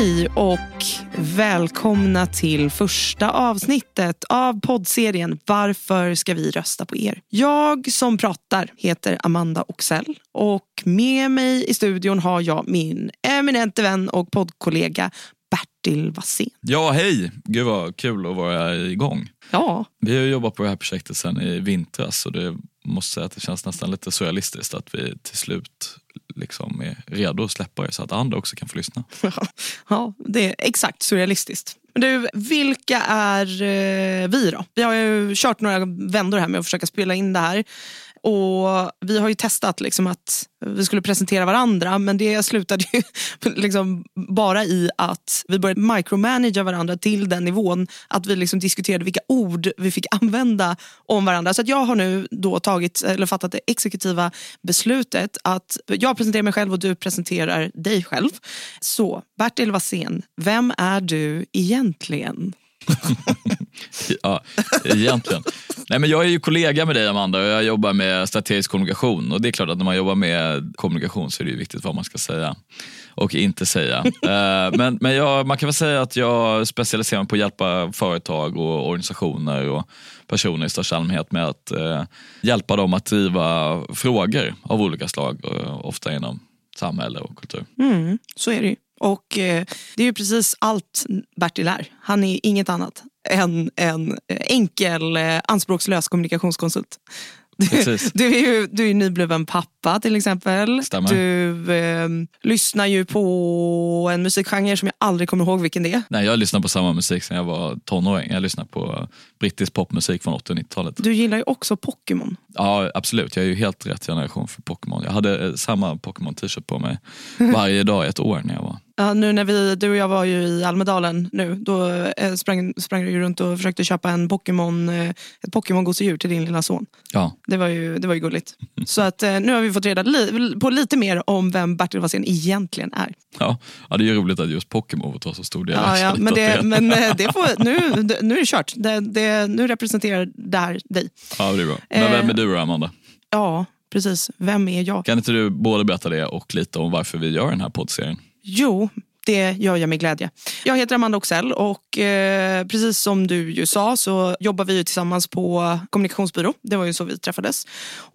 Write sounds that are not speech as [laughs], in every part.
Hej och välkomna till första avsnittet av poddserien Varför ska vi rösta på er? Jag som pratar heter Amanda Oxell och med mig i studion har jag min eminente vän och poddkollega Bertil Wassén. Ja, hej! Gud vad kul att vara igång. Ja, Vi har jobbat på det här projektet sedan i vintras och det måste säga att det känns nästan lite surrealistiskt att vi till slut liksom är redo att släppa det så att andra också kan få lyssna. [laughs] ja, det är exakt surrealistiskt. Men Du, vilka är eh, vi då? Vi har ju kört några vändor här med att försöka spela in det här. Och Vi har ju testat liksom att vi skulle presentera varandra men det slutade ju [laughs] liksom bara i att vi började micromanagera varandra till den nivån att vi liksom diskuterade vilka ord vi fick använda om varandra. Så att jag har nu då tagit, eller fattat det exekutiva beslutet att jag presenterar mig själv och du presenterar dig själv. Så Bertil Wassén, vem är du egentligen? [laughs] ja, egentligen. Nej, men jag är ju kollega med dig Amanda och jag jobbar med strategisk kommunikation och det är klart att när man jobbar med kommunikation så är det viktigt vad man ska säga och inte säga. [laughs] Eh, men men jag, man kan väl säga att jag specialiserar mig på att hjälpa företag och organisationer och personer i största allmänhet med att eh, hjälpa dem att driva frågor av olika slag, eh, ofta inom samhälle och kultur. Mm, så är det ju. Och eh, det är ju precis allt Bertil är. Han är inget annat än en eh, enkel, eh, anspråkslös kommunikationskonsult. Du, du är ju du är nybliven pappa till exempel. Stämmer. Du eh, lyssnar ju på en musikgenre som jag aldrig kommer ihåg vilken det är. Nej, jag lyssnar på samma musik sedan jag var tonåring. Jag lyssnar på brittisk popmusik från 80 och 90-talet. Du gillar ju också Pokémon. Ja, absolut. Jag är ju helt rätt generation för Pokémon. Jag hade eh, samma Pokémon t-shirt på mig varje dag i ett år när jag var... Ja, nu när vi, du och jag var ju i Almedalen nu, då eh, sprang, sprang du runt och försökte köpa en Pokémon, eh, ett Pokémon-gosedjur till din lilla son. Ja, Det var ju, det var ju gulligt. [laughs] Så att, eh, nu har vi fått reda li, på lite mer om vem Bertil Wassén egentligen är. ja. ja, det är ju roligt att just Pokémon får ta så stor del. Ja, ja, men det, men det får, nu, [laughs] nu är det kört. Det, det, nu representerar det här dig. Ja, det är bra. Men vem är du då, Amanda? Ja, precis. Vem är jag? Kan inte du både berätta det och lite om varför vi gör den här poddserien? Jo, det gör jag med glädje. Jag heter Amanda Oxell och eh, precis som du ju sa så jobbar vi ju tillsammans på kommunikationsbyrå. Det var ju så vi träffades.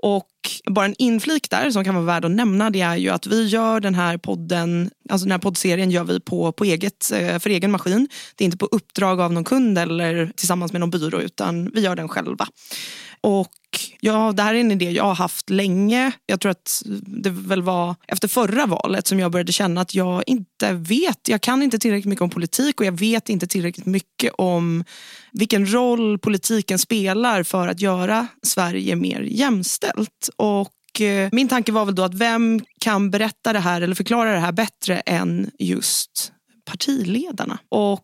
Och bara en inflik där som kan vara värd att nämna det är ju att vi gör den här podden, alltså den här poddserien gör vi på, på eget, eh, för egen maskin. Det är inte på uppdrag av någon kund eller tillsammans med någon byrå utan vi gör den själva. Och ja, det här är en idé jag har haft länge. Jag tror att det väl var efter förra valet som jag började känna att jag inte vet. Jag kan inte tillräckligt mycket om politik och jag vet inte tillräckligt mycket om vilken roll politiken spelar för att göra Sverige mer jämställt. Och eh, min tanke var väl då att vem kan berätta det här eller förklara det här bättre än just partiledarna. Och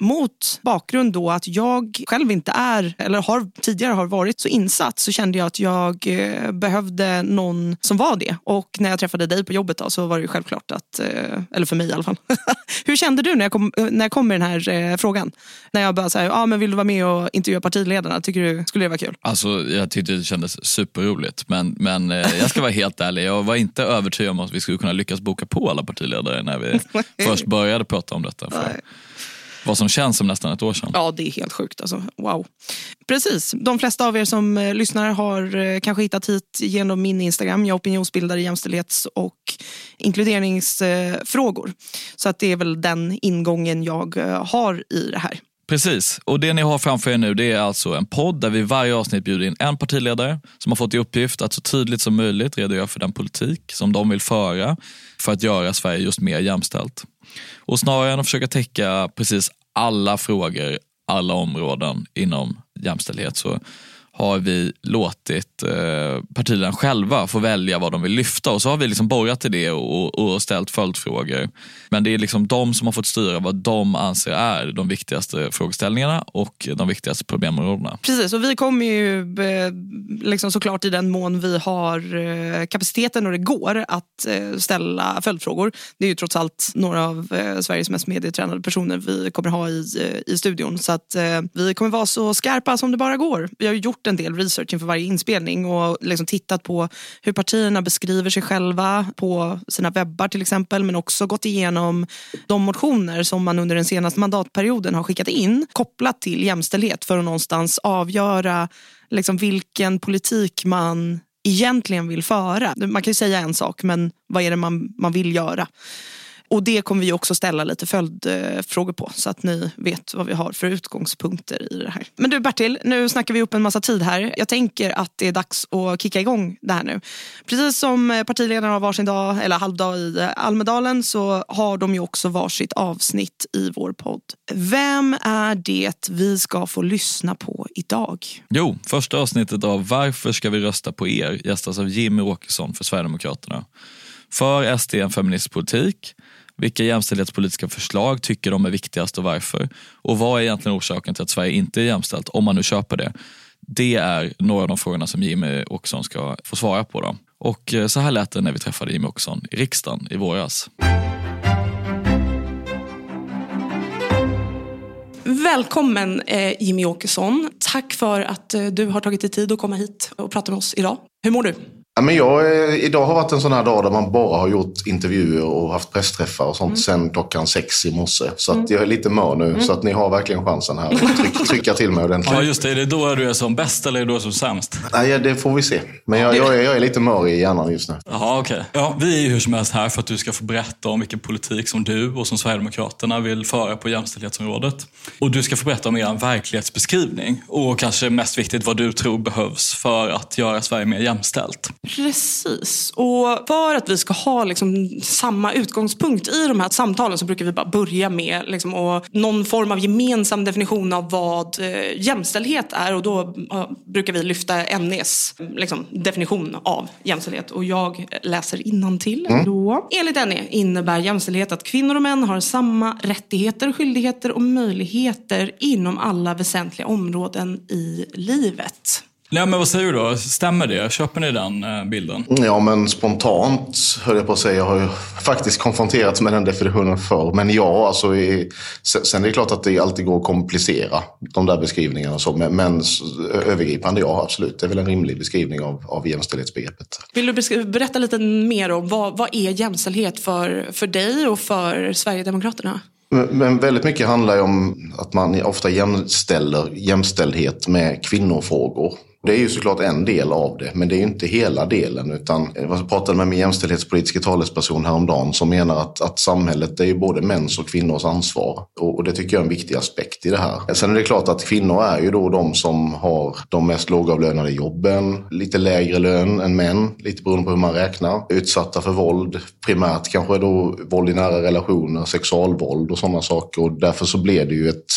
mot bakgrund då att jag själv inte är, eller har, tidigare har varit så insatt så kände jag att jag eh, behövde någon som var det. Och när jag träffade dig på jobbet då, så var det ju självklart att, eh, eller för mig i alla fall. [laughs] Hur kände du när jag kom, när jag kom med den här eh, frågan? När jag bara säger, ah, men vill du vara med och intervjua partiledarna? Tycker du, skulle det vara kul? Alltså, jag tyckte det kändes superroligt men, men eh, jag ska vara helt ärlig, jag var inte övertygad om att vi skulle kunna lyckas boka på alla partiledare när vi [laughs] först började prata om detta. För vad som känns som nästan ett år sedan. Ja, det är helt sjukt. Alltså. Wow. Precis. De flesta av er som eh, lyssnar har eh, kanske hittat hit genom min Instagram. Jag opinionsbildar i jämställdhets och inkluderingsfrågor. Så att det är väl den ingången jag eh, har i det här. Precis, och det ni har framför er nu det är alltså en podd där vi varje avsnitt bjuder in en partiledare som har fått i uppgift att så tydligt som möjligt redogöra för den politik som de vill föra för att göra Sverige just mer jämställt. Och snarare än att försöka täcka precis alla frågor, alla områden inom jämställdhet så har vi låtit eh, partiledarna själva få välja vad de vill lyfta och så har vi liksom borrat i det och, och ställt följdfrågor. Men det är liksom de som har fått styra vad de anser är de viktigaste frågeställningarna och de viktigaste problemområdena. Precis, och vi kommer ju eh, liksom såklart i den mån vi har eh, kapaciteten och det går att eh, ställa följdfrågor. Det är ju trots allt några av Sveriges mest medietränade personer vi kommer ha i, i studion. Så att vi kommer vara så skarpa som det bara går. Vi har gjort en del research inför varje inspelning och liksom tittat på hur partierna beskriver sig själva på sina webbar till exempel men också gått igenom de motioner som man under den senaste mandatperioden har skickat in kopplat till jämställdhet för att någonstans avgöra liksom vilken politik man egentligen vill föra. Man kan ju säga en sak men vad är det man, man vill göra? Och det kommer vi också ställa lite följdfrågor på så att ni vet vad vi har för utgångspunkter i det här. Men du Bertil, nu snackar vi upp en massa tid här. Jag tänker att det är dags att kicka igång det här nu. Precis som partiledarna har varsin dag eller halvdag i Almedalen så har de ju också varsitt avsnitt i vår podd. Vem är det vi ska få lyssna på idag? Jo, första avsnittet av Varför ska vi rösta på er gästas av Jimmy Åkesson för Sverigedemokraterna. För SD en feministisk politik vilka jämställdhetspolitiska förslag tycker de är viktigast och varför? Och vad är egentligen orsaken till att Sverige inte är jämställt, om man nu köper det? Det är några av de frågorna som Jimmy Åkesson ska få svara på. Då. Och eh, så här lät det när vi träffade Jimmy Åkesson i riksdagen i våras. Välkommen eh, Jimmy Åkesson. Tack för att eh, du har tagit dig tid att komma hit och prata med oss idag. Hur mår du? Ja, men jag, eh, idag har varit en sån här dag där man bara har gjort intervjuer och haft pressträffar och sånt mm. sen klockan sex i morse. Så att jag är lite mör nu, mm. så att ni har verkligen chansen här att tryck, [laughs] trycka till mig ordentligt. Ja, just det. Är det då du är som bäst eller är det då som sämst? Nej, det får vi se. Men jag, jag, är, jag är lite mör i hjärnan just nu. Jaha, okej. Okay. Ja, vi är ju hur som helst här för att du ska få berätta om vilken politik som du och som Sverigedemokraterna vill föra på jämställdhetsområdet. Och du ska få berätta om er verklighetsbeskrivning och kanske mest viktigt vad du tror behövs för att göra Sverige mer jämställt. Precis. Och för att vi ska ha liksom samma utgångspunkt i de här samtalen så brukar vi bara börja med liksom, och någon form av gemensam definition av vad eh, jämställdhet är. Och då brukar vi lyfta NEs liksom, definition av jämställdhet. Och jag läser till. Mm. Då. Enligt NE innebär jämställdhet att kvinnor och män har samma rättigheter, skyldigheter och möjligheter inom alla väsentliga områden i livet. Nej, men vad säger du då? Stämmer det? Köper ni den eh, bilden? Ja, men spontant höll jag på att säga. Jag har ju faktiskt konfronterats med den definitionen förr. Men ja, alltså, i, sen är det klart att det alltid går att komplicera de där beskrivningarna. Och så, men, men övergripande, ja absolut. Det är väl en rimlig beskrivning av, av jämställdhetsbegreppet. Vill du berätta lite mer om vad, vad är jämställdhet för, för dig och för Sverigedemokraterna? Men väldigt mycket handlar ju om att man ofta jämställer jämställdhet med kvinnofrågor. Det är ju såklart en del av det, men det är ju inte hela delen. Utan jag pratade med min jämställdhetspolitiska talesperson häromdagen som menar att, att samhället är ju både mäns och kvinnors ansvar. Och, och, det tycker jag är en viktig aspekt i det här. Sen är det klart att kvinnor är ju då de som har de mest lågavlönade jobben, lite lägre lön än män, lite beroende på hur man räknar. Utsatta för våld, primärt kanske då våld i nära relationer, sexualvåld och sådana saker. Och därför så blir det ju ett,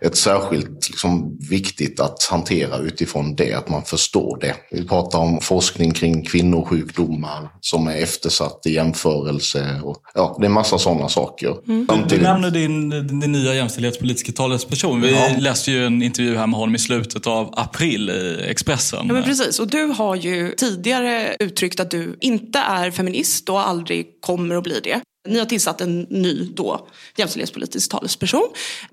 ett särskilt liksom, viktigt att hantera utifrån det, att man förstår det. Vi pratar om forskning kring kvinnosjukdomar som är eftersatt i jämförelse. Och, ja, det är en massa sådana saker. Mm. Du nämner din, din nya jämställdhetspolitiska talesperson. Vi ja. läste ju en intervju här med honom i slutet av april i Expressen. Ja, men precis. Och du har ju tidigare uttryckt att du inte är feminist och aldrig kommer att bli det. Ni har tillsatt en ny då, jämställdhetspolitisk talesperson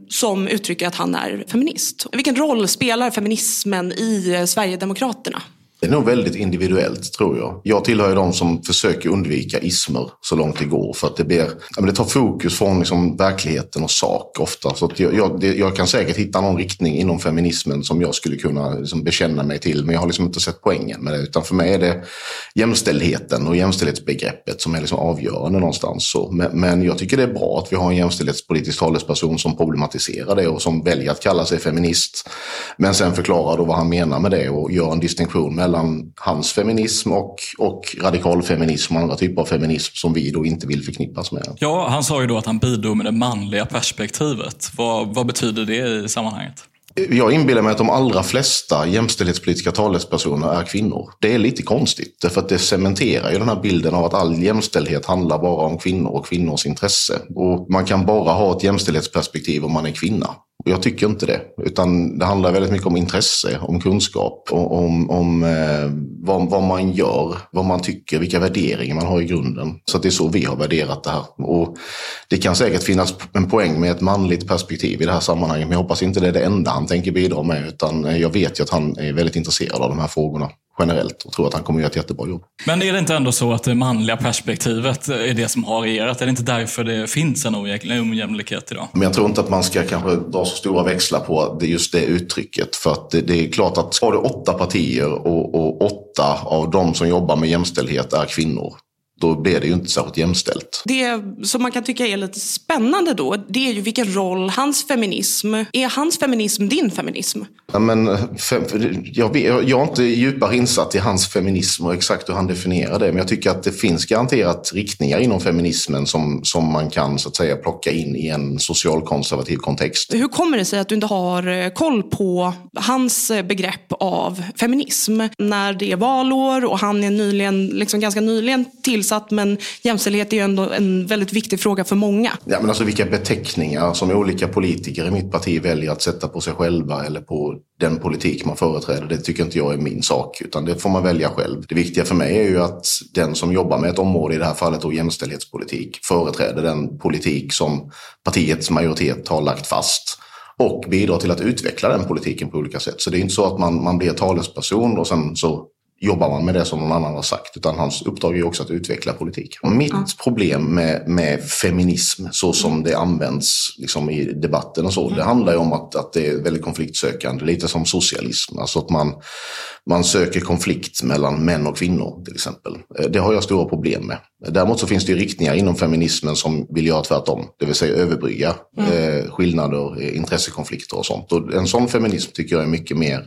som uttrycker att han är feminist. Vilken roll spelar feminismen i eh, Sverigedemokraterna? Det är nog väldigt individuellt tror jag. Jag tillhör ju de som försöker undvika ismer så långt det går. För att det, blir, det tar fokus från liksom verkligheten och sak ofta. Så jag, jag, jag, kan säkert hitta någon riktning inom feminismen som jag skulle kunna liksom bekänna mig till. Men jag har liksom inte sett poängen med det. Utan för mig är det jämställdheten och jämställdhetsbegreppet som är liksom avgörande någonstans. Så, men, men jag tycker det är bra att vi har en jämställdhetspolitisk talesperson som problematiserar det och som väljer att kalla sig feminist. Men sen förklarar då vad han menar med det och gör en distinktion mellan hans feminism och, och radikal feminism och andra typer av feminism som vi då inte vill förknippas med. Ja, han sa ju då att han bidrog med det manliga perspektivet. Vad, vad betyder det i sammanhanget? Jag inbillar mig att de allra flesta jämställdhetspolitiska talespersoner är kvinnor. Det är lite konstigt, därför att det cementerar ju den här bilden av att all jämställdhet handlar bara om kvinnor och kvinnors intresse. Och man kan bara ha ett jämställdhetsperspektiv om man är kvinna. Jag tycker inte det, utan det handlar väldigt mycket om intresse, om kunskap, om, om eh, vad, vad, man gör, vad man tycker, vilka värderingar man har i grunden. Så det är så vi har värderat det här. Och det kan säkert finnas en poäng med ett manligt perspektiv i det här sammanhanget, men jag hoppas inte det är det enda han tänker bidra med, utan jag vet ju att han är väldigt intresserad av de här frågorna generellt och tror att han kommer göra ett jättebra jobb. Men är det inte ändå så att det manliga perspektivet är det som har regerat? Är det inte därför det finns en ojämlikhet idag? Men jag tror inte att man ska kanske dra så stora växlar på just det uttrycket. För att det, det är klart att har du åtta partier och, och åtta av de som jobbar med jämställdhet är kvinnor då blir det ju inte särskilt jämställt. Det som man kan tycka är lite spännande då, det är ju vilken roll hans feminism, är hans feminism din feminism? Ja, men, jag, jag är inte djupare insatt i hans feminism och exakt hur han definierar det, men jag tycker att det finns garanterat riktningar inom feminismen som, som man kan så att säga plocka in i en socialkonservativ kontext. Hur kommer det sig att du inte har eh, koll på hans eh, begrepp av feminism när det är valår och han är nyligen, liksom ganska nyligen tillsatt tillsatt men jämställdhet är ju ändå en väldigt viktig fråga för många. Ja, men alltså vilka beteckningar som olika politiker i mitt parti väljer att sätta på sig själva eller på den politik man företräder, det tycker inte jag är min sak, utan det får man välja själv. Det viktiga för mig är ju att den som jobbar med ett område, i det här fallet då jämställdhetspolitik, företräder den politik som partiets majoritet har lagt fast och bidrar till att utveckla den politiken på olika sätt. Så det är inte så att man, man blir talesperson och sen så jobbar man med det som någon annan har sagt. Utan hans uppdrag är också att utveckla politik. Och mitt mm. problem med, med feminism så som det används liksom, i debatten och så. Det handlar ju om att, att det är väldigt konfliktsökande. Lite som socialism. Alltså att man, man söker konflikt mellan män och kvinnor till exempel. Eh, det har jag stora problem med. Däremot så finns det riktningar inom feminismen som vill göra tvärtom. Det vill säga överbrygga mm. eh, skillnader, eh, intressekonflikter och sånt. Och en sån feminism tycker jag är mycket mer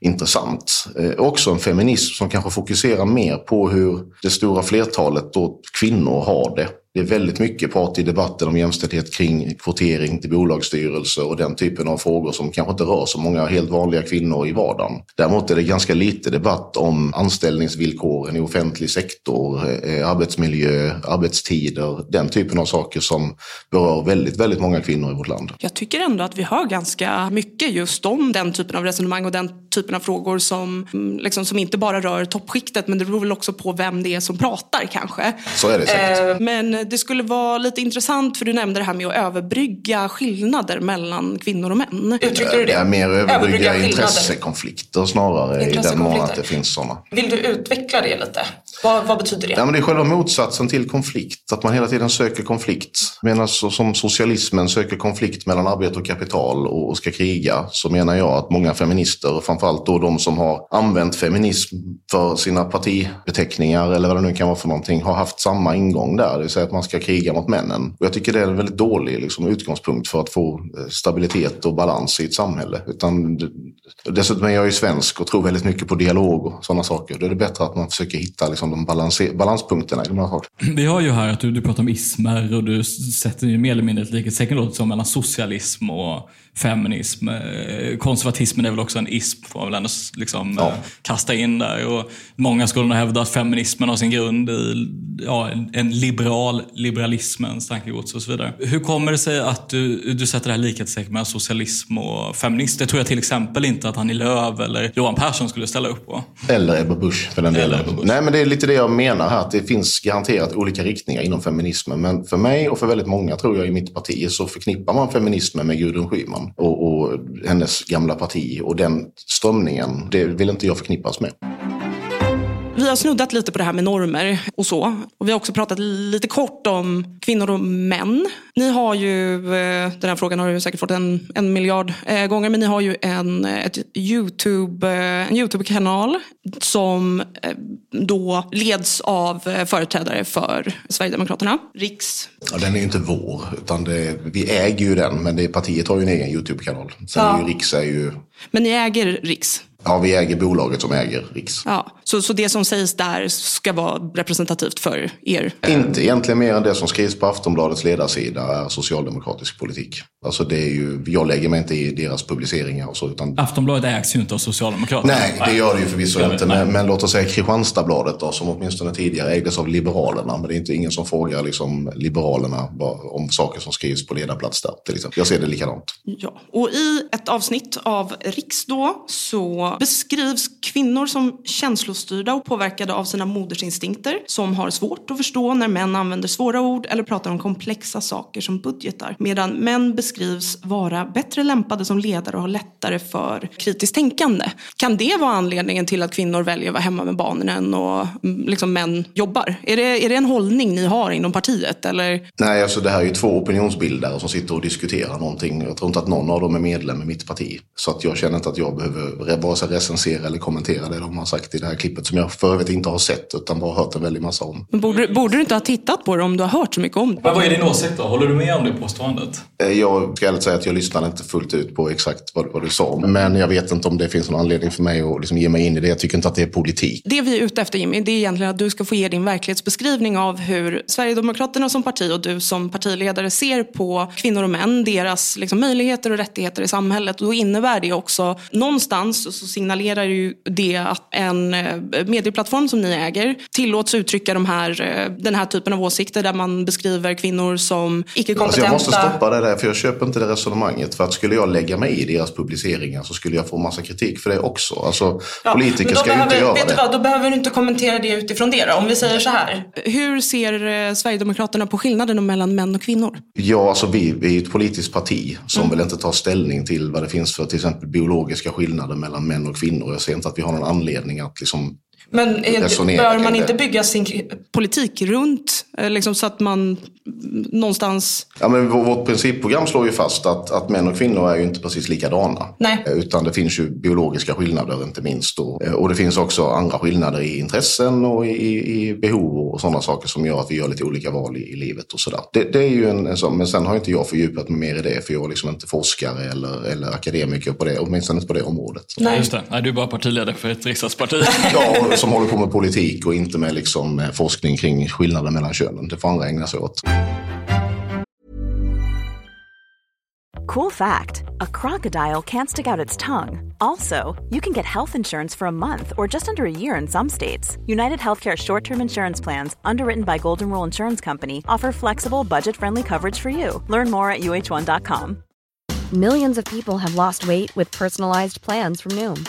intressant. Eh, också en feminism som kanske fokuserar mer på hur det stora flertalet då kvinnor har det det är väldigt mycket prat i debatten om jämställdhet kring kvotering till bolagsstyrelser och den typen av frågor som kanske inte rör så många helt vanliga kvinnor i vardagen. Däremot är det ganska lite debatt om anställningsvillkoren i offentlig sektor, eh, arbetsmiljö, arbetstider, den typen av saker som berör väldigt, väldigt många kvinnor i vårt land. Jag tycker ändå att vi hör ganska mycket just om den typen av resonemang och den typen av frågor som, mm, liksom, som inte bara rör toppskiktet men det beror väl också på vem det är som pratar kanske. Så är det säkert. Eh, men det skulle vara lite intressant, för du nämnde det här med att överbrygga skillnader mellan kvinnor och män. Uttrycker du det? Ja, mer överbrygga, överbrygga intressekonflikter snarare, i den mån att det finns sådana. Vill du utveckla det lite? Vad, vad, betyder det? Ja, men det är själva motsatsen till konflikt, att man hela tiden söker konflikt. Medan som socialismen söker konflikt mellan arbete och kapital och ska kriga, så menar jag att många feminister, framförallt då de som har använt feminism för sina partibeteckningar eller vad det nu kan vara för någonting, har haft samma ingång där. Det vill säga att man ska kriga mot männen. Och jag tycker det är en väldigt dålig liksom, utgångspunkt för att få eh, stabilitet och balans i ett samhälle. Utan, dessutom är jag ju svensk och tror väldigt mycket på dialog och sådana saker. Då är det bättre att man försöker hitta liksom, de balanspunkterna i de här sakerna. Vi har ju här att du, du pratar om ismer och du sätter ju mer eller mindre ett likhetstecken mellan socialism och feminism. Eh, konservatismen är väl också en ism, får man väl ändå liksom, ja. kasta in där. Och många skulle nog hävda att feminismen har sin grund i ja, en liberal liberalismens tankegods och så vidare. Hur kommer det sig att du, du sätter det här likhetstecken mellan socialism och feminism? Det tror jag till exempel inte att Annie Lööf eller Johan Persson skulle ställa upp på. Eller Ebba Busch för den delen. Nej, men det är lite det jag menar här, att det finns garanterat olika riktningar inom feminismen. Men för mig och för väldigt många, tror jag, i mitt parti så förknippar man feminismen med Gudrun Schyman och, och hennes gamla parti. Och den strömningen, det vill inte jag förknippas med. Vi har snuddat lite på det här med normer och så. Och vi har också pratat lite kort om kvinnor och män. Ni har ju, eh, den här frågan har du säkert fått en, en miljard eh, gånger, men ni har ju en, ett YouTube, eh, en YouTube-kanal som då leds av företrädare för Sverigedemokraterna, Riks. Ja, den är ju inte vår, utan det, vi äger ju den, men det, partiet har ju en egen YouTube-kanal. Sen ja. är ju Riks är ju... Men ni äger Riks? Ja, vi äger bolaget som äger Riks. Ja, så, så det som sägs där ska vara representativt för er? Inte egentligen mer än det som skrivs på Aftonbladets ledarsida är socialdemokratisk politik. Alltså det är ju, jag lägger mig inte i deras publiceringar och så. Utan... Aftonbladet ägs ju inte av Socialdemokraterna. Nej, det gör det ju förvisso inte. Men, men, låt oss säga Kristianstadsbladet då, som åtminstone tidigare ägdes av Liberalerna. Men det är inte ingen som frågar liksom, Liberalerna om saker som skrivs på ledarplats där. Till exempel. Jag ser det likadant. Ja, och i ett avsnitt av Riks då så beskrivs kvinnor som känslostyrda och påverkade av sina modersinstinkter. Som har svårt att förstå när män använder svåra ord eller pratar om komplexa saker som budgetar. Medan män beskrivs vara bättre lämpade som ledare och har lättare för kritiskt tänkande. Kan det vara anledningen till att kvinnor väljer att vara hemma med barnen och mm, liksom män jobbar? Är det, är det en hållning ni har inom partiet? Eller? Nej, alltså det här är ju två opinionsbildare som sitter och diskuterar någonting. Jag tror inte att någon av dem är medlem i mitt parti. Så att jag känner inte att jag behöver vare sig recensera eller kommentera det de har sagt i det här klippet som jag för övrigt inte har sett utan bara hört en väldig massa om. Men borde, borde du inte ha tittat på det om du har hört så mycket om det? Men vad är din åsikt då? Håller du med om det påståendet? Eh, jag ska ärligt säga att jag lyssnade inte fullt ut på exakt vad, vad, du sa. Men jag vet inte om det finns någon anledning för mig att liksom ge mig in i det. Jag tycker inte att det är politik. Det vi är ute efter Jimmy, det är egentligen att du ska få ge din verklighetsbeskrivning av hur Sverigedemokraterna som parti och du som partiledare ser på kvinnor och män, deras liksom, möjligheter och rättigheter i samhället. Och då innebär det också, någonstans så signalerar ju det att en eh, medieplattform som ni äger tillåts uttrycka de här, eh, den här typen av åsikter där man beskriver kvinnor som icke-kompetenta. Alltså jag måste stoppa det där för jag köper inte det resonemanget. För att skulle jag lägga mig i deras publiceringar så skulle jag få massa kritik för det också. Alltså, ja, politiker ska behöver, ju inte göra vet det. Du vad, då behöver du inte kommentera det utifrån det då. Om vi säger så här. Hur ser eh, Sverigedemokraterna på skillnaden mellan män och kvinnor? Ja, alltså vi, vi är ett politiskt parti som mm. vill inte ta ställning till vad det finns för till exempel biologiska skillnader mellan män och kvinnor. Jag ser inte att vi har någon anledning att liksom men är, bör man inte bygga sin politik runt eh, liksom, så att man någonstans... Ja, men vårt principprogram slår ju fast att, att män och kvinnor är ju inte precis likadana. Nej. Eh, utan det finns ju biologiska skillnader inte minst. Och, eh, och det finns också andra skillnader i intressen och i, i behov och sådana saker som gör att vi gör lite olika val i, i livet och sådär. Det, det, är ju en, en sån, men sen har inte jag fördjupat mig mer i det för jag är liksom inte forskare eller, eller akademiker på det, åtminstone inte på det området. Nej, just det. Nej, du är bara partiledare för ett riksdagsparti. ja, [laughs] som håller på med politik och inte med liksom forskning kring skillnader mellan könen. Det får andra ägna sig åt. Cool fact a crocodile can't stick out its tongue. Also, you can get health insurance for a month or just under a year in some states. United Healthcare short term insurance plans, underwritten by Golden Rule Insurance Company, offer flexible, budget friendly coverage for you. Learn more at uh1.com. Millions of people have lost weight with personalized plans from Noom,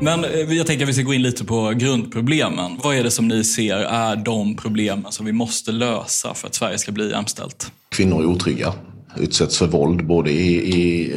Men eh, jag tänker att vi ska gå in lite på grundproblemen. Vad är det som ni ser är de problemen som vi måste lösa för att Sverige ska bli jämställt? Kvinnor är otrygga utsätts för våld både i, i,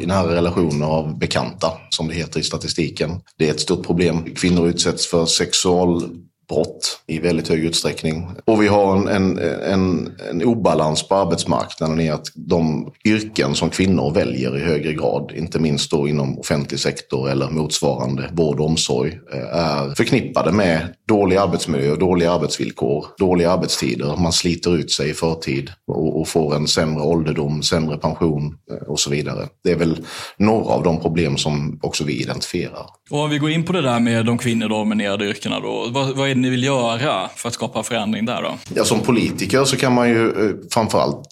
i nära relationer av bekanta, som det heter i statistiken. Det är ett stort problem. Kvinnor utsätts för sexual brott i väldigt hög utsträckning. Och vi har en, en, en, en obalans på arbetsmarknaden i att de yrken som kvinnor väljer i högre grad, inte minst då inom offentlig sektor eller motsvarande vård och omsorg, eh, är förknippade med dålig arbetsmiljö, dåliga arbetsvillkor, dåliga arbetstider. Man sliter ut sig i förtid och, och får en sämre ålderdom, sämre pension eh, och så vidare. Det är väl några av de problem som också vi identifierar. Och om vi går in på det där med de kvinnodominerade yrkena då, vad, vad är det ni vill göra för att skapa förändring där då? Ja, som politiker så kan man ju eh, framförallt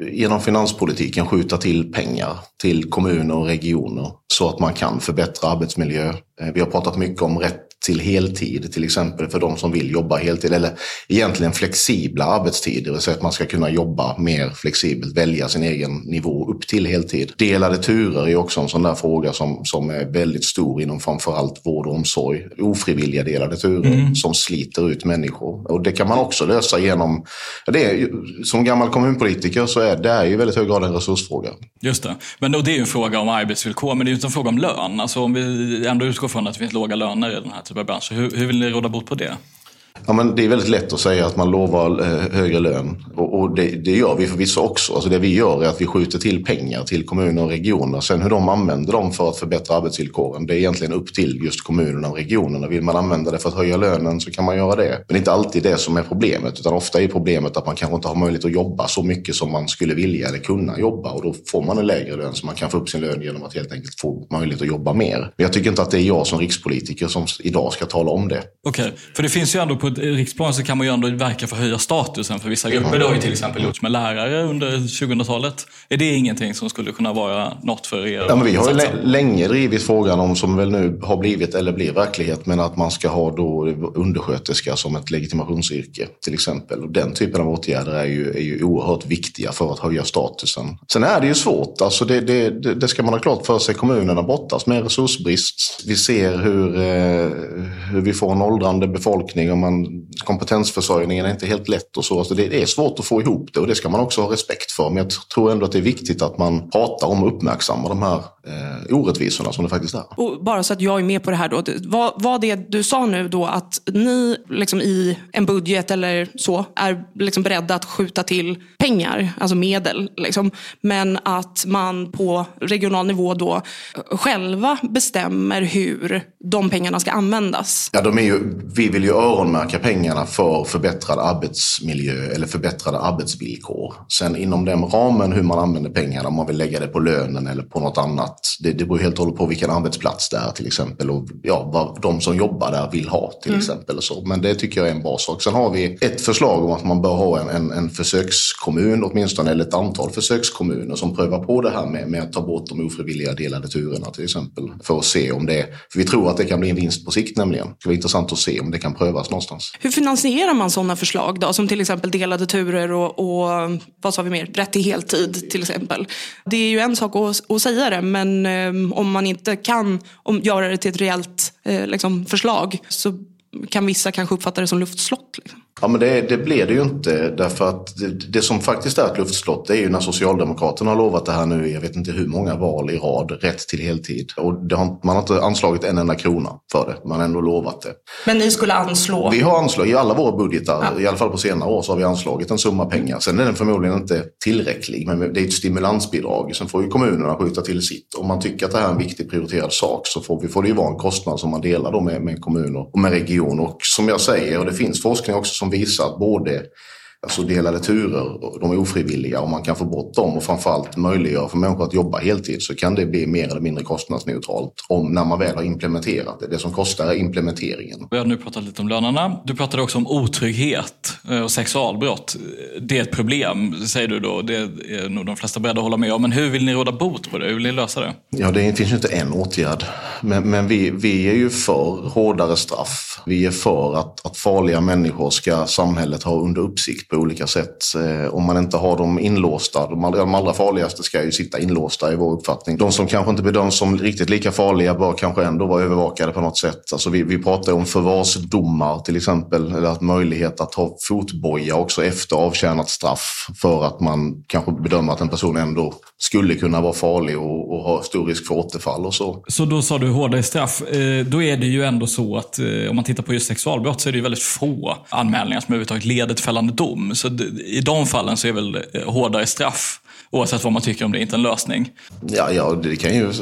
eh, genom finanspolitiken skjuta till pengar till kommuner och regioner så att man kan förbättra arbetsmiljö. Eh, vi har pratat mycket om rätt till heltid, till exempel för de som vill jobba heltid. Eller egentligen flexibla arbetstider, så att man ska kunna jobba mer flexibelt, välja sin egen nivå upp till heltid. Delade turer är också en sån där fråga som, som är väldigt stor inom framförallt vård och omsorg. Ofrivilliga delade turer mm. som sliter ut människor. Och det kan man också lösa genom, det är, som gammal kommunpolitiker så är det ju i väldigt hög grad en resursfråga. Just det, men då, det är ju en fråga om arbetsvillkor, men det är ju inte en fråga om lön. Alltså om vi ändå utgår från att det finns låga löner i den här typ av branscher, hur, hur vill ni råda bot på det? Ja, men det är väldigt lätt att säga att man lovar eh, högre lön. Och, och det, det, gör vi förvisso också. Alltså det vi gör är att vi skjuter till pengar till kommuner och regioner. Sen hur de använder dem för att förbättra arbetsvillkoren, det är egentligen upp till just kommunerna och regionerna. Vill man använda det för att höja lönen så kan man göra det. Men det är inte alltid det som är problemet. Utan ofta är problemet att man kanske inte har möjlighet att jobba så mycket som man skulle vilja eller kunna jobba. Och då får man en lägre lön så man kan få upp sin lön genom att helt enkelt få möjlighet att jobba mer. Men jag tycker inte att det är jag som rikspolitiker som idag ska tala om det. Okej, okay. för det finns ju ändå på riksplan så kan man ju ändå verka för att höja statusen för vissa grupper. Det har ju till exempel gjorts med lärare under 2000-talet. Är det ingenting som skulle kunna vara något för er? Ja, men vi har ju länge drivit frågan om, som väl nu har blivit eller blir verklighet, men att man ska ha då undersköterska som ett legitimationsyrke till exempel. Och den typen av åtgärder är ju, är ju oerhört viktiga för att höja statusen. Sen är det ju svårt, alltså det, det, det ska man ha klart för sig. Kommunerna brottas med resursbrist. Vi ser hur, eh, hur vi får en åldrande befolkning och man kompetensförsörjningen är inte helt lätt och så. Alltså det är svårt att få ihop det och det ska man också ha respekt för. Men jag tror ändå att det är viktigt att man pratar om och uppmärksammar de här eh, orättvisorna som det faktiskt är. Och bara så att jag är med på det här då. Vad, vad det du sa nu då att ni liksom i en budget eller så är liksom beredda att skjuta till pengar, alltså medel. Liksom, men att man på regional nivå då själva bestämmer hur de pengarna ska användas. Ja, de är ju, vi vill ju öronmärka pengarna för förbättrad arbetsmiljö eller förbättrade arbetsvillkor. Sen inom den ramen hur man använder pengarna, om man vill lägga det på lönen eller på något annat. Det, det beror helt och hållet på vilken arbetsplats det är till exempel och ja, vad de som jobbar där vill ha till mm. exempel. Och så. Men det tycker jag är en bra sak. Sen har vi ett förslag om att man bör ha en, en, en försökskommun åtminstone, eller ett antal försökskommuner som prövar på det här med, med att ta bort de ofrivilliga delade turerna till exempel. För att se om det, för vi tror att det kan bli en vinst på sikt nämligen. Det ska vara intressant att se om det kan prövas någonstans. Hur finansierar man sådana förslag då? Som till exempel delade turer och, och vad sa vi mer? Rätt till heltid till exempel. Det är ju en sak att, att säga det men um, om man inte kan om, göra det till ett reellt eh, liksom, förslag så kan vissa kanske uppfatta det som luftslott. Liksom. Ja, men det, det blir det ju inte. Därför att det, det, som faktiskt är ett luftslott det är ju när Socialdemokraterna har lovat det här nu jag vet inte hur många val i rad, rätt till heltid. Och har, man har inte anslagit en enda krona för det. Man har ändå lovat det. Men ni skulle anslå? Vi har anslagit, i alla våra budgetar, ja. i alla fall på senare år, så har vi anslagit en summa pengar. Sen är den förmodligen inte tillräcklig, men det är ett stimulansbidrag. Sen får ju kommunerna skjuta till sitt. Om man tycker att det här är en viktig prioriterad sak så får, vi, får det ju vara en kostnad som man delar då med, med kommuner och med regioner. Och som jag säger, och det finns forskning också som visat att både alltså delade turer, de är ofrivilliga och man kan få bort dem och framförallt möjliggöra för människor att jobba heltid så kan det bli mer eller mindre kostnadsneutralt om när man väl har implementerat det. Det som kostar är implementeringen. Vi har nu pratat lite om lönerna. Du pratade också om otrygghet eh, och sexualbrott. Det är ett problem, säger du då. Det är nog de flesta beredda att hålla med om. Men hur vill ni råda bot på det? Hur vill ni lösa det? Ja, det finns ju inte en åtgärd. Men, men vi, vi är ju för hårdare straff. Vi är för att, att farliga människor ska samhället ha under uppsikt på olika sätt. Eh, om man inte har dem inlåsta, de allra, de allra farligaste ska ju sitta inlåsta i vår uppfattning. De som kanske inte bedöms som riktigt lika farliga bör kanske ändå vara övervakade på något sätt. Alltså vi, vi pratar om förvarsdomar till exempel, eller att möjlighet att ha fotboja också efter avtjänat straff för att man kanske bedömer att en person ändå skulle kunna vara farlig och, och ha stor risk för återfall och så. Så då sa du hårdare straff. Eh, då är det ju ändå så att eh, om man tittar på just sexualbrott så är det ju väldigt få anmälningar som överhuvudtaget leder till fällande dom. Så i de fallen så är väl eh, hårdare straff Oavsett vad man tycker om det, inte en lösning. Ja, ja det kan, ju,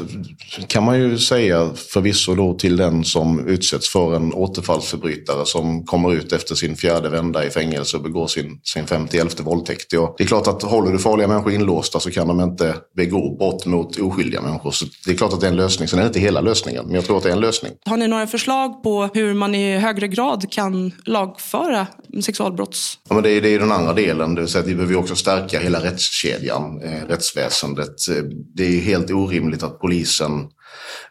kan man ju säga förvisso då till den som utsätts för en återfallsförbrytare som kommer ut efter sin fjärde vända i fängelse och begår sin, sin 51 våldtäkt. Ja, det är klart att håller du farliga människor inlåsta så kan de inte begå brott mot oskyldiga människor. Så det är klart att det är en lösning. Sen är det inte hela lösningen, men jag tror att det är en lösning. Har ni några förslag på hur man i högre grad kan lagföra sexualbrotts... Ja, men det, är, det är den andra delen, det vill säga att vi behöver också stärka hela rättskedjan, Eh, rättsväsendet. Eh, det är helt orimligt att polisen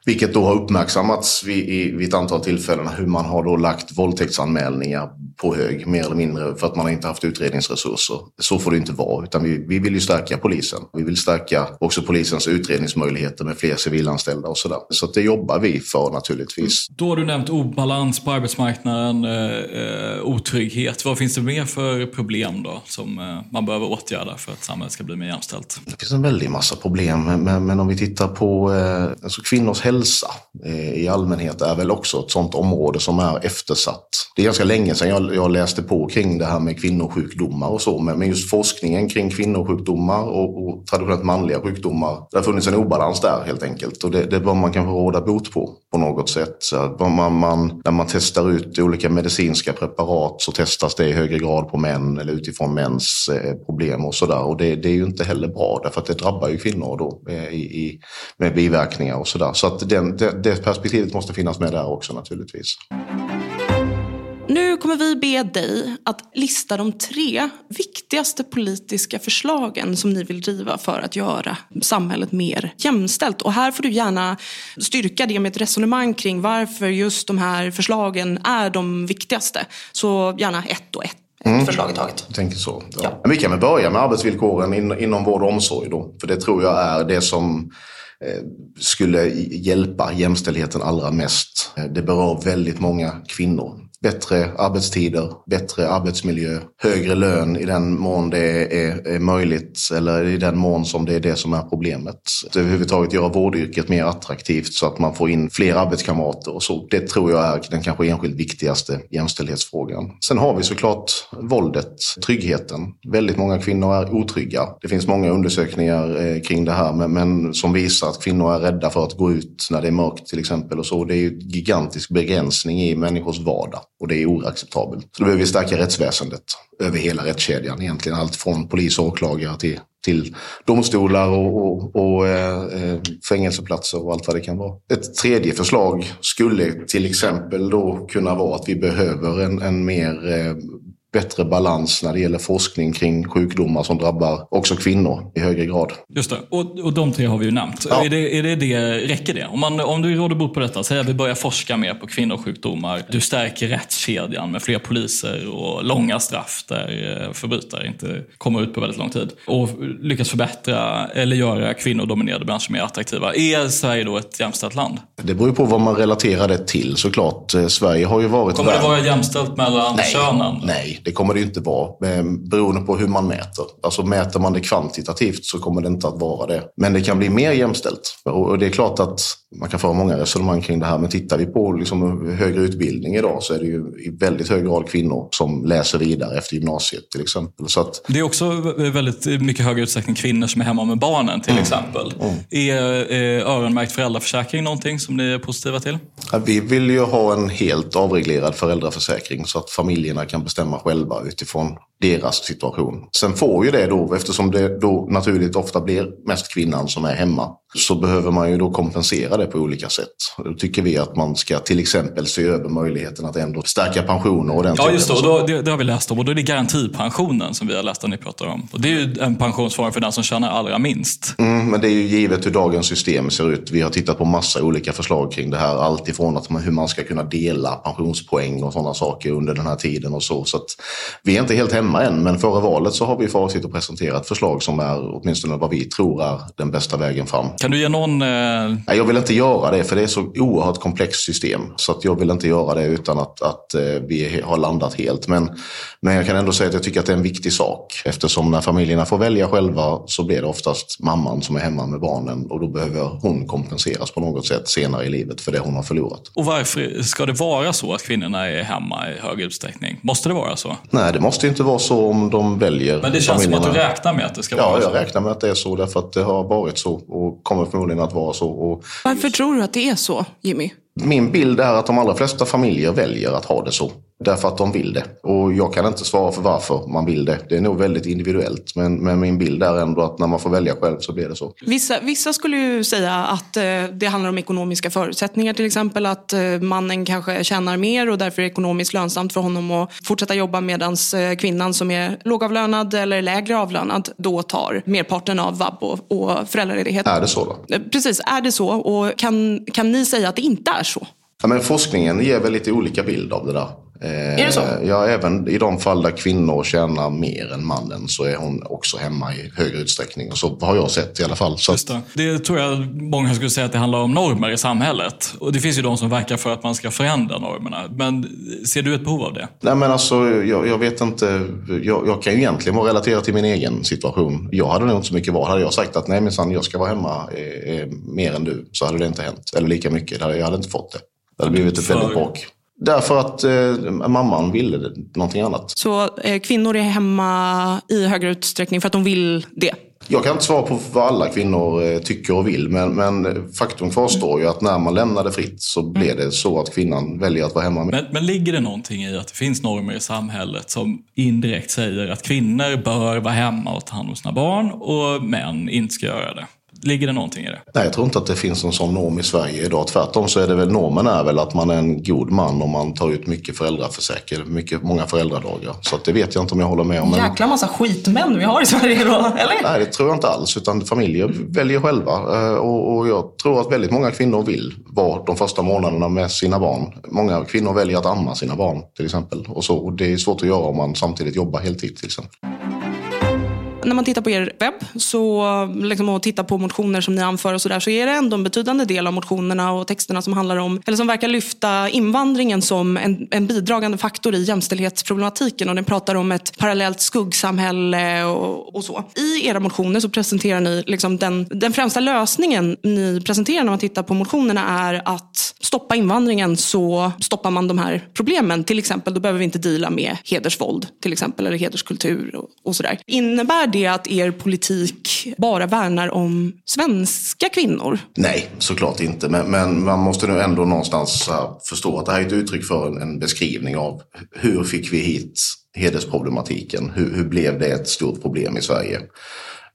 vilket då har uppmärksammats vid, vid ett antal tillfällen hur man har då lagt våldtäktsanmälningar på hög mer eller mindre för att man inte haft utredningsresurser. Så får det inte vara utan vi, vi vill ju stärka polisen. Vi vill stärka också polisens utredningsmöjligheter med fler civilanställda och sådär. Så det jobbar vi för naturligtvis. Då har du nämnt obalans på arbetsmarknaden, eh, otrygghet. Vad finns det mer för problem då som eh, man behöver åtgärda för att samhället ska bli mer jämställt? Det finns en väldig massa problem men, men om vi tittar på eh, alltså kvinnors hälsa eh, i allmänhet är väl också ett sånt område som är eftersatt. Det är ganska länge sedan jag, jag läste på kring det här med kvinnosjukdomar och så, men, men just forskningen kring kvinnosjukdomar och, och traditionellt manliga sjukdomar, det har funnits en obalans där helt enkelt och det, det bör man kanske råda bot på på något sätt. Så man, man, när man testar ut olika medicinska preparat så testas det i högre grad på män eller utifrån mäns eh, problem och sådär och det, det, är ju inte heller bra därför att det drabbar ju kvinnor då eh, i, i, med biverkningar och sådär. Så att den, det, det perspektivet måste finnas med där också naturligtvis. Nu kommer vi be dig att lista de tre viktigaste politiska förslagen som ni vill driva för att göra samhället mer jämställt. Och här får du gärna styrka det med ett resonemang kring varför just de här förslagen är de viktigaste. Så gärna ett och ett Mm. förslag i taget. Jag tänker så. Ja. Ja. Vi kan väl börja med arbetsvillkoren in, inom vård och omsorg då. För det tror jag är det som Eh, skulle hjälpa jämställdheten allra mest. Eh, det berör väldigt många kvinnor bättre arbetstider, bättre arbetsmiljö, högre lön i den mån det är, är, möjligt eller i den mån som det är det som är problemet. Att överhuvudtaget göra vårdyrket mer attraktivt så att man får in fler arbetskamrater och så. Det tror jag är den kanske enskilt viktigaste jämställdhetsfrågan. Sen har vi såklart våldet, tryggheten. Väldigt många kvinnor är otrygga. Det finns många undersökningar eh, kring det här men, men som visar att kvinnor är rädda för att gå ut när det är mörkt till exempel och så. Det är ju gigantisk begränsning i människors vardag. Och det är oacceptabelt. Så då behöver vi stärka rättsväsendet över hela rättskedjan egentligen. Allt från polis och åklagare till, till domstolar och, och, och eh, eh fängelseplatser och allt vad det kan vara. Ett tredje förslag skulle till exempel då kunna vara att vi behöver en, en mer eh, bättre balans när det gäller forskning kring sjukdomar som drabbar också kvinnor i högre grad. Just det, och, och de tre har vi ju nämnt. Ja. Är, det, är det, det, räcker det? Om, man, om du råder bot på detta, säg att vi börjar forska mer på kvinnosjukdomar. Du stärker rättskedjan med fler poliser och långa straff där eh, förbrytare inte kommer ut på väldigt lång tid. Och lyckas förbättra eller göra kvinnodominerade branscher mer attraktiva. Är Sverige då ett jämställt land? Det beror ju på vad man relaterar det till såklart. Eh, Sverige har ju varit... Kommer det vara jämställt mellan nej, könen? Nej, det kommer det inte vara. Beroende på hur man mäter. Alltså mäter man det kvantitativt så kommer det inte att vara det. Men det kan bli mer jämställt. Och det är klart att man kan föra många resonemang kring det här. Men tittar vi på liksom högre utbildning idag så är det ju i väldigt hög grad kvinnor som läser vidare efter gymnasiet till exempel. Så att... Det är också väldigt mycket högre utsträckning kvinnor som är hemma med barnen till mm. exempel. Mm. Är, är öronmärkt föräldraförsäkring någonting som ni är positiva till? Ja, vi vill ju ha en helt avreglerad föräldraförsäkring så att familjerna kan bestämma själva utifrån deras situation. Sen får ju det då, eftersom det då naturligt ofta blir mest kvinnan som är hemma, så behöver man ju då kompensera det på olika sätt. Då tycker vi att man ska till exempel se över möjligheten att ändå stärka pensioner och den Ja, just det. Då, det, det har vi läst om. Och då är det garantipensionen som vi har läst att ni pratar om. Och det är ju en pensionsform för den som tjänar allra minst. Mm, men det är ju givet hur dagens system ser ut. Vi har tittat på massa olika förslag kring det här. Allt ifrån att man, hur man ska kunna dela pensionspoäng och sådana saker under den här tiden och så. Så att vi är inte helt hemma än, men före valet så har vi för avsikt att presentera ett förslag som är åtminstone vad vi tror är den bästa vägen fram. Kan du ge någon... Eh... Nej, jag vill inte göra det för det är så oerhört komplext system. Så att jag vill inte göra det utan att, att eh, vi har landat helt. Men, men jag kan ändå säga att jag tycker att det är en viktig sak. Eftersom när familjerna får välja själva så blir det oftast mamman som är hemma med barnen och då behöver hon kompenseras på något sätt senare i livet för det hon har förlorat. Och varför ska det vara så att kvinnorna är hemma i hög utsträckning? Måste det vara så? Nej, det måste inte vara så om de väljer Men det känns familjerna. som att du räknar med att det ska ja, vara så? Ja, jag räknar med att det är så därför att det har varit så och kommer förmodligen att vara så. Och... Varför tror du att det är så, Jimmy? Min bild är att de allra flesta familjer väljer att ha det så. Därför att de vill det. Och jag kan inte svara för varför man vill det. Det är nog väldigt individuellt. Men, men min bild är ändå att när man får välja själv så blir det så. Vissa, vissa skulle ju säga att eh, det handlar om ekonomiska förutsättningar till exempel. Att eh, mannen kanske tjänar mer och därför är det ekonomiskt lönsamt för honom att fortsätta jobba medan eh, kvinnan som är lågavlönad eller lägre avlönad då tar merparten av vab och, och föräldraledighet. Är det så då? Precis, är det så? Och kan, kan ni säga att det inte är så? Ja, men forskningen ger väl lite olika bild av det där. Eh, Är det så? Ja, även i de fall där kvinnor tjänar mer än mannen så är hon också hemma i högre utsträckning. Och så har jag sett i alla fall. Så Just det. det tror jag många skulle säga att det handlar om normer i samhället. Och det finns ju de som verkar för att man ska förändra normerna. Men ser du ett behov av det? Nej men alltså, jag, jag vet inte. Jag, jag kan ju egentligen vara relaterad till min egen situation. Jag hade nog inte så mycket val. Hade jag sagt att nej minsann, jag ska vara hemma eh, eh, mer än du så hade det inte hänt. Eller lika mycket. Jag hade inte fått det. Det hade blivit ett väldigt bråk. Därför att eh, mamman ville någonting annat. Så eh, kvinnor är hemma i högre utsträckning för att de vill det. Jag kan inte svara på vad alla kvinnor eh, tycker och vill, men, men faktum kvarstår ju att när man lämnar det fritt så blir det så att kvinnan väljer att vara hemma. Med. Men, men ligger det någonting i att det finns normer i samhället som indirekt säger att kvinnor bör vara hemma och ta hand om sina barn och män inte ska göra det? Ligger det någonting i det? Nej, jag tror inte att det finns en sån norm i Sverige idag. Tvärtom så är det väl normen är väl att man är en god man om man tar ut mycket föräldraförsäkring, mycket, många föräldradagar. Så att det vet jag inte om jag håller med om. Men... Jäkla massa skitmän vi har i Sverige då, eller? Nej, det tror jag inte alls. Utan familjer väljer själva. Eh, Och, och jag tror att väldigt många kvinnor vill vara de första månaderna med sina barn. Många kvinnor väljer att amma sina barn till exempel. Och, så, och det är svårt att göra om man samtidigt jobbar heltid till exempel. När man tittar på er webb så, liksom, och tittar på motioner som ni anför och så, där, så är det ändå en betydande del av motionerna och texterna som handlar om, eller som verkar lyfta invandringen som en, en bidragande faktor i jämställdhetsproblematiken. Och den pratar om ett parallellt skuggsamhälle och, och så. I era motioner så presenterar ni liksom den, den främsta lösningen ni presenterar när man tittar på motionerna är att stoppa invandringen så stoppar man de här problemen. Till exempel, då behöver vi inte deala med hedersvåld till exempel, eller hederskultur och, och sådär. Innebär det att er politik bara värnar om svenska kvinnor? Nej, såklart inte. Men, men man måste nu ändå någonstans förstå att det här är ett uttryck för en, en beskrivning av hur fick vi hit hedersproblematiken? Hur, hur blev det ett stort problem i Sverige?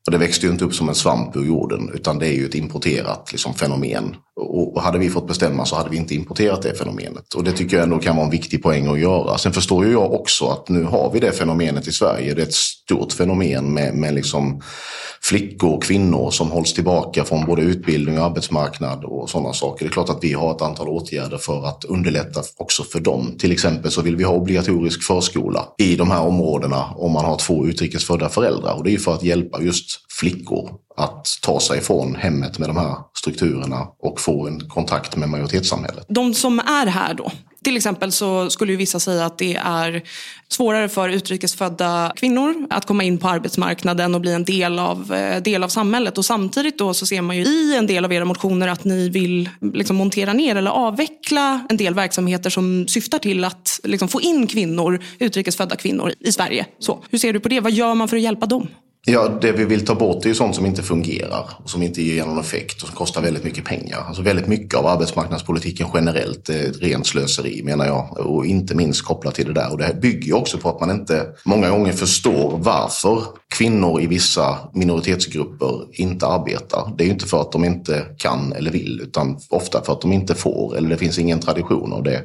Och det växte ju inte upp som en svamp ur jorden utan det är ju ett importerat liksom, fenomen. Och, och hade vi fått bestämma så hade vi inte importerat det fenomenet. Och det tycker jag ändå kan vara en viktig poäng att göra. Sen förstår ju jag också att nu har vi det fenomenet i Sverige. Det är ett stort fenomen med, med liksom flickor och kvinnor som hålls tillbaka från både utbildning och arbetsmarknad och sådana saker. Det är klart att vi har ett antal åtgärder för att underlätta också för dem. Till exempel så vill vi ha obligatorisk förskola i de här områdena om man har två utrikesfödda föräldrar. Och det är ju för att hjälpa just flickor att ta sig från hemmet med de här strukturerna och få en kontakt med majoritetssamhället. De som är här då, till exempel så skulle ju vissa säga att det är svårare för utrikesfödda kvinnor att komma in på arbetsmarknaden och bli en del av, eh, del av samhället. Och samtidigt då så ser man ju i en del av era motioner att ni vill liksom montera ner eller avveckla en del verksamheter som syftar till att liksom få in kvinnor, utrikesfödda kvinnor i Sverige. Så, hur ser du på det? Vad gör man för att hjälpa dem? Ja, det vi vill ta bort är ju sånt som inte fungerar och som inte ger någon effekt och som kostar väldigt mycket pengar. Alltså väldigt mycket av arbetsmarknadspolitiken generellt är ett rent slöseri menar jag och inte minst kopplat till det där. Och det här bygger ju också på att man inte många gånger förstår varför kvinnor i vissa minoritetsgrupper inte arbetar. Det är ju inte för att de inte kan eller vill utan ofta för att de inte får eller det finns ingen tradition av det.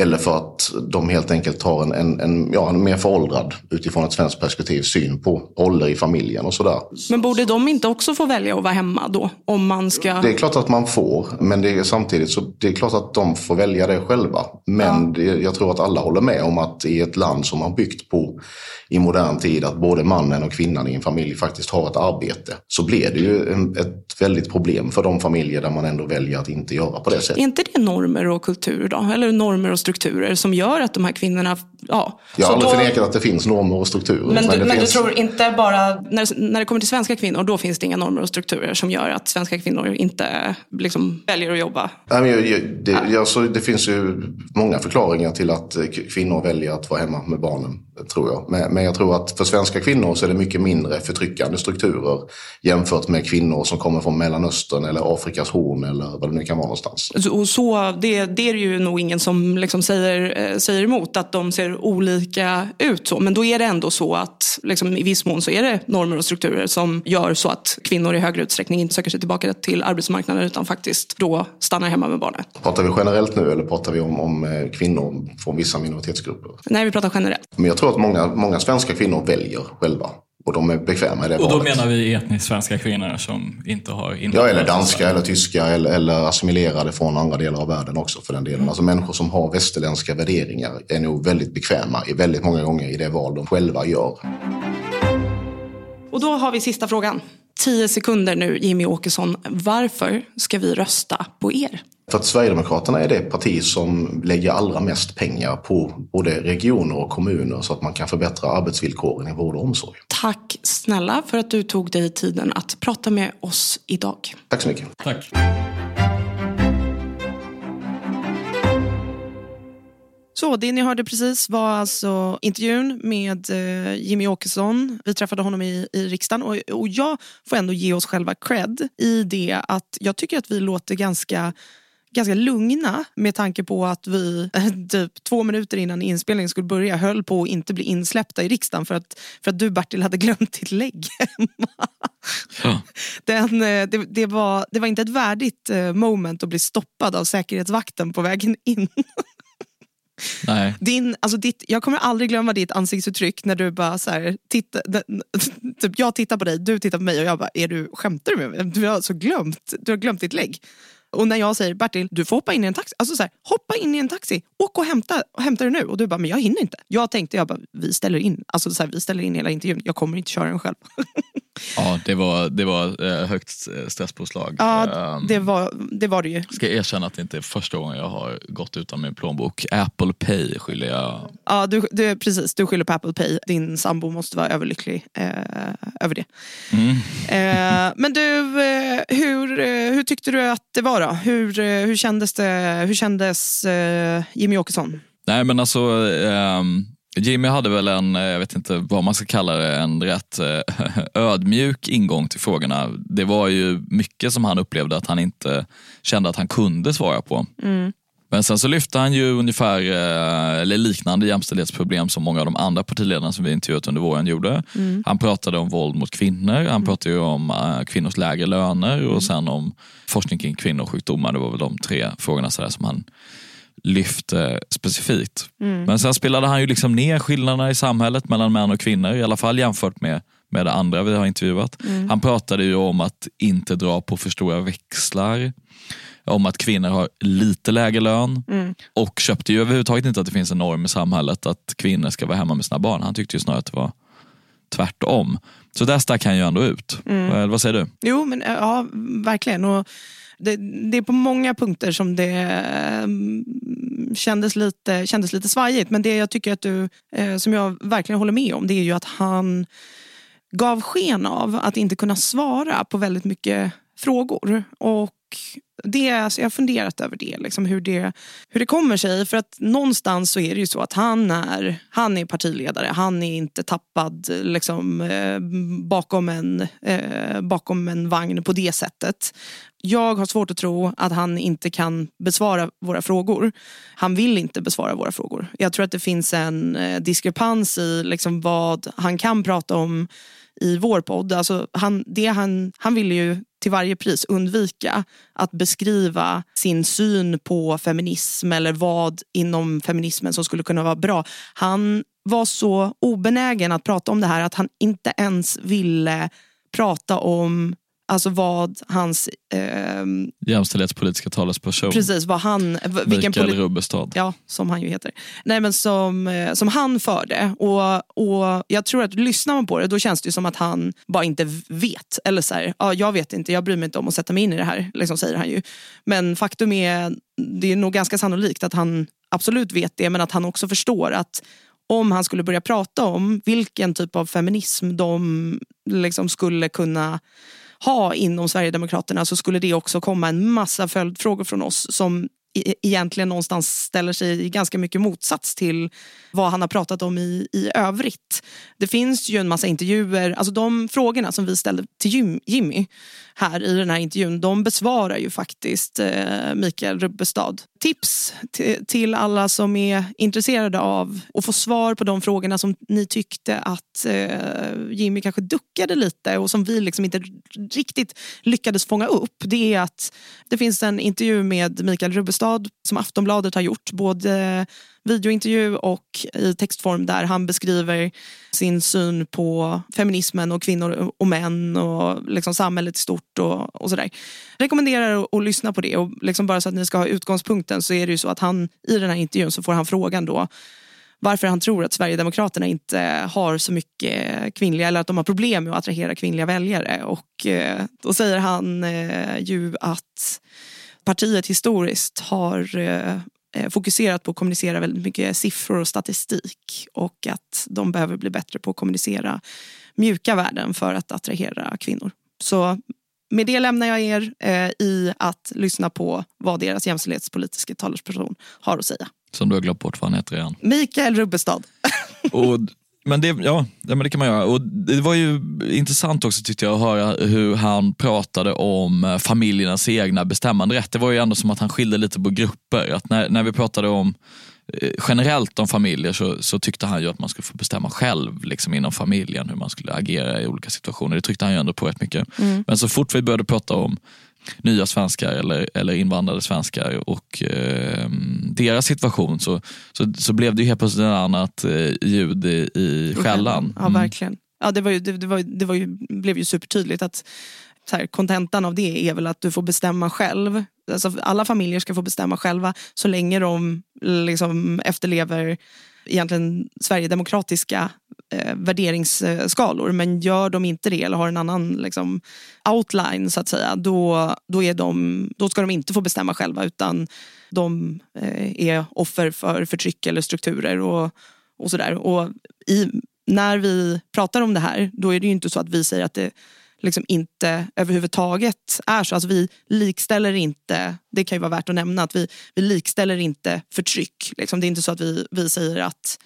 Eller för att de helt enkelt har en, en, en, ja, en mer föråldrad, utifrån ett svenskt perspektiv, syn på roller i familjen och sådär. Men borde de inte också få välja att vara hemma då? Om man ska... Det är klart att man får, men det är samtidigt så det är klart att de får välja det själva. Men det, jag tror att alla håller med om att i ett land som har byggt på i modern tid att både mannen och kvinnan i en familj faktiskt har ett arbete så blir det ju en, ett väldigt problem för de familjer där man ändå väljer att inte göra på det sättet. Är inte det normer och kultur då? Eller normer och strukturer som gör att de här kvinnorna... Ja. Jag har aldrig då- förnekat att det finns normer och strukturer. Men, du, men finns... du tror inte bara, när, när det kommer till svenska kvinnor, då finns det inga normer och strukturer som gör att svenska kvinnor inte liksom, väljer att jobba? Nej, men jag, jag, det, jag, så det finns ju många förklaringar till att kvinnor väljer att vara hemma med barnen. Tror jag. Men, jag tror att för svenska kvinnor så är det mycket mindre förtryckande strukturer jämfört med kvinnor som kommer från Mellanöstern eller Afrikas horn eller vad det nu kan vara någonstans. Och så, det, det är ju nog ingen som liksom säger, eh, säger emot, att de ser olika ut. Så. Men då är det ändå så att liksom, i viss mån så är det normer och strukturer som gör så att kvinnor i högre utsträckning inte söker sig tillbaka till arbetsmarknaden utan faktiskt då stannar hemma med barnen. Pratar vi generellt nu eller pratar vi om, om eh, kvinnor från vissa minoritetsgrupper? Nej, vi pratar generellt. Men jag tror att många, många svenska kvinnor väljer själva. Och de är bekväma i det Och då valet. menar vi etniskt svenska kvinnor som inte har Ja, eller danska eller tyska eller, eller assimilerade från andra delar av världen också för den delen. Alltså människor som har västerländska värderingar är nog väldigt bekväma i väldigt många gånger i det val de själva gör. Och då har vi sista frågan. Tio sekunder nu, Jimmy Åkesson. Varför ska vi rösta på er? För att Sverigedemokraterna är det parti som lägger allra mest pengar på både regioner och kommuner så att man kan förbättra arbetsvillkoren i vård och omsorg. Tack snälla för att du tog dig tiden att prata med oss idag. Tack så mycket. Tack. Så det ni hörde precis var alltså intervjun med eh, Jimmy Åkesson. Vi träffade honom i, i riksdagen och, och jag får ändå ge oss själva cred i det att jag tycker att vi låter ganska ganska lugna med tanke på att vi eh, typ två minuter innan inspelningen skulle börja höll på att inte bli insläppta i riksdagen för att, för att du Bertil hade glömt ditt lägg hemma. Ja. Den, eh, det, det, var, det var inte ett värdigt eh, moment att bli stoppad av säkerhetsvakten på vägen in. Nej. Din, alltså ditt, jag kommer aldrig glömma ditt ansiktsuttryck när du bara så här, titta, [laughs] typ jag tittar på dig, du tittar på mig och jag bara, är du, skämtar du med mig? Du har alltså glömt, du har glömt ditt lägg. Och när jag säger Bertil, du får hoppa in i en taxi. Alltså så här, hoppa in i en taxi, åk och hämta, och hämta det nu. Och du bara, men jag hinner inte. Jag tänkte, jag bara, vi ställer in. Alltså så här, vi ställer in hela intervjun. Jag kommer inte köra den själv. [laughs] Ja, det var, det var eh, högt eh, stresspåslag. ja, Ehm, det var, det var det ju. Ska erkänna att det inte är första gången jag har gått utan min plånbok. Apple Pay skyller jag. Ja, du, du, precis, du skyller på Apple Pay. Din sambo måste vara överlycklig eh, över det. Eh, men du, eh, hur, eh, hur tyckte du att det var då? Hur, eh, hur kändes, det, hur kändes eh, Jimmy Åkesson? Nej men alltså, ehm, Jimmy hade väl en, eh, jag vet inte vad man ska kalla det, en rätt eh, [laughs] ödmjuk ingång till frågorna. Det var ju mycket som han upplevde att han inte kände att han kunde svara på. Men sen så lyfte han ju ungefär eh, eller liknande jämställdhetsproblem som många av de andra partiledarna som vi intervjuat under våren gjorde. Han pratade om våld mot kvinnor, han pratade ju om kvinnors lägre löner och sen om forskning kring kvinnosjukdomar. Det var väl de tre frågorna sådär som han lyfte specifikt. Men sen spelade han ju liksom ner skillnaderna i samhället mellan män och kvinnor, i alla fall jämfört med, med det andra vi har intervjuat. Han pratade ju om att inte dra på för stora växlar, om att kvinnor har lite lägre lön och köpte ju överhuvudtaget inte att det finns en norm i samhället att kvinnor ska vara hemma med sina barn. Han tyckte ju snarare att det var tvärtom. Så där stack han ju ändå ut. Eller Vad säger du? Jo, men eh, ja, verkligen. Och det, det är på många punkter som det eh, kändes lite, kändes lite svajigt. Men det jag tycker att du, eh, som jag verkligen håller med om, det är ju att han gav sken av att inte kunna svara på väldigt mycket frågor. Och det, alltså jag har funderat över det, liksom hur det, hur det kommer sig. För att någonstans så är det ju så att han är, han är partiledare. Han är inte tappad liksom, eh, bakom, en, eh, bakom en vagn på det sättet. Jag har svårt att tro att han inte kan besvara våra frågor. Han vill inte besvara våra frågor. Jag tror att det finns en eh, diskrepans i liksom, vad han kan prata om i vår podd. Alltså han, det han, han ville ju till varje pris undvika att beskriva sin syn på feminism eller vad inom feminismen som skulle kunna vara bra. Han var så obenägen att prata om det här att han inte ens ville prata om alltså vad hans... ehm, Jämställdhetspolitiska talesperson precis, vad han... Vilken Mikael Rubbestad. Ja, som han ju heter. Nej, men som, eh, som han förde. Och, och jag tror att lyssnar man på det då känns det som att han bara inte vet. Eller så här, ja, jag vet inte, jag bryr mig inte om att sätta mig in i det här, liksom säger han ju. Men faktum är, det är nog ganska sannolikt att han absolut vet det, men att han också förstår att om han skulle börja prata om vilken typ av feminism de liksom skulle kunna ha inom Sverigedemokraterna så skulle det också komma en massa följdfrågor från oss som E-, e-, egentligen någonstans ställer sig i ganska mycket motsats till vad han har pratat om i, i övrigt. Det finns ju en massa intervjuer, alltså de frågorna som vi ställde till Jim, Jimmy här i den här intervjun, de besvarar ju faktiskt eh, Mikael Rubbestad. Tips till alla som är intresserade av att få svar på de frågorna som ni tyckte att eh, Jimmy kanske duckade lite och som vi liksom inte riktigt lyckades fånga upp. Det är att det finns en intervju med Mikael Rubbestad som Aftonbladet har gjort, både videointervju och i textform där han beskriver sin syn på feminismen och kvinnor och män och liksom samhället i stort och, och sådär. Rekommenderar att, att lyssna på det och liksom bara så att ni ska ha utgångspunkten så är det ju så att han i den här intervjun så får han frågan då varför han tror att Sverigedemokraterna inte har så mycket kvinnliga eller att de har problem med att attrahera kvinnliga väljare. Och eh, då säger han eh, ju att partiet historiskt har eh, Eh, fokuserat på att kommunicera väldigt mycket siffror och statistik och att de behöver bli bättre på att kommunicera mjuka värden för att attrahera kvinnor. Så med det lämnar jag er eh, i att lyssna på vad deras jämställdhetspolitiska talesperson har att säga. Som du har glömt bort vad han heter igen. Mikael Rubbestad. [laughs] och men det, ja, men det kan man göra. Och det var ju intressant också tyckte jag att höra hur han pratade om eh, familjernas egna bestämmanderätt. Det var ju ändå som att han skilde lite på grupper. Att när, när vi pratade om eh, generellt om familjer så, så, tyckte han ju att man skulle få bestämma själv liksom inom familjen hur man skulle agera i olika situationer. Det tryckte han ju ändå på rätt mycket. Mm. Men så fort vi började prata om nya svenskar eller, eller invandrade svenskar och eh, deras situation så, så, så blev det ju helt plötsligt ett annat eh, ljud i, i skällan. Ja, mm. verkligen. Ja, det, var ju, det, det, var, det var ju, blev ju supertydligt att kontentan av det är väl att du får bestämma själv. Alltså, alla familjer ska få bestämma själva så länge de liksom efterlever egentligen sverigedemokratiska eh, värderingsskalor. Men gör de inte det eller har en annan liksom, outline så att säga, då, då, är de, då ska de inte få bestämma själva utan de eh, är offer för förtryck eller strukturer och, och sådär. Och i, när vi pratar om det här, då är det ju inte så att vi säger att det liksom inte överhuvudtaget är så. Alltså vi likställer inte, det kan ju vara värt att nämna, att vi, vi likställer inte förtryck. Liksom det är inte så att vi, vi säger att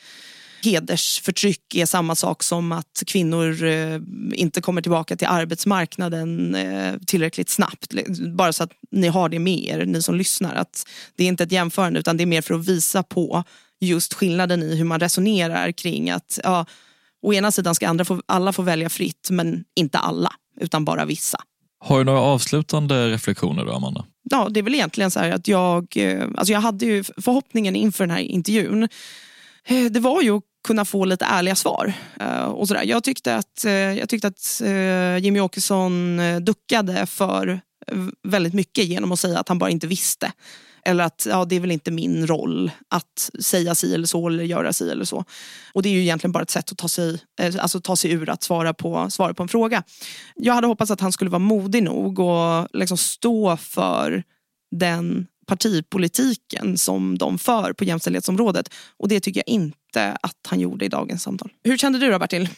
hedersförtryck är samma sak som att kvinnor eh, inte kommer tillbaka till arbetsmarknaden eh, tillräckligt snabbt. Bara så att ni har det med er, ni som lyssnar. Att det är inte ett jämförande utan det är mer för att visa på just skillnaden i hur man resonerar kring att ja, å ena sidan ska andra få, alla få välja fritt men inte alla utan bara vissa. Har du några avslutande reflektioner då Amanda? Ja, det är väl egentligen så att jag, eh, alltså jag hade ju förhoppningen inför den här intervjun eh, det var ju att kunna få lite ärliga svar. Eh, och så där. Jag tyckte att, jag tyckte att Jimmy Åkesson duckade för väldigt mycket genom att säga att han bara inte visste. Eller att ja, det är väl inte min roll att säga si eller så eller göra si eller så. Och det är ju egentligen bara ett sätt att ta sig, eh, alltså ta sig ur att svara på, svara på en fråga. Jag hade hoppats att han skulle vara modig nog och liksom stå för den partipolitiken som de för på jämställdhetsområdet. Och det tycker jag inte att han gjorde i dagens samtal. Hur kände du då Bertil?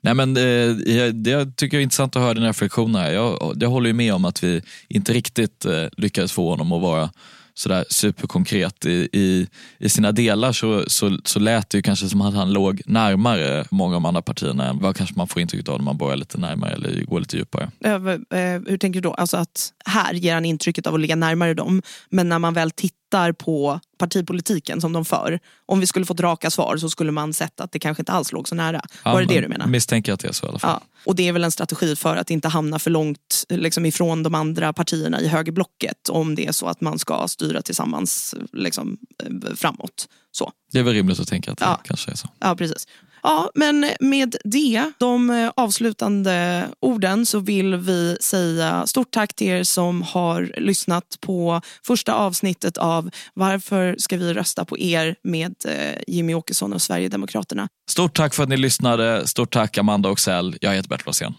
Nej, men det, eh, det tycker jag är intressant att höra dina reflektioner. Jag, jag håller med om att vi inte riktigt eh, lyckades få honom att vara sådär superkonkret. I, i, I sina delar så, så, så lät det ju kanske som att han låg närmare många av de andra partierna än vad kanske man får intrycket av när man borrar lite närmare eller går lite djupare. Eh, hur tänker du då? Alltså att här ger han intrycket av att ligga närmare dem men när man väl tittar på partipolitiken som de för. Om vi skulle fått raka svar så skulle man sett att det kanske inte alls låg så nära. Ja, Var det det du menar? Misstänker att det är så i alla fall. Ja. Och det är väl en strategi för att inte hamna för långt liksom, ifrån de andra partierna i högerblocket om det är så att man ska styra tillsammans liksom, eh, framåt. Så. Det är väl rimligt att tänka att det ja. kanske är så. Ja, precis. Ja, men med det, de eh, avslutande orden så vill vi säga stort tack till er som har lyssnat på första avsnittet av Varför ska vi rösta på er med eh, Jimmy Åkesson och Sverigedemokraterna. Stort tack för att ni lyssnade. Stort tack Amanda Oxell. Jag heter Bert Rosén.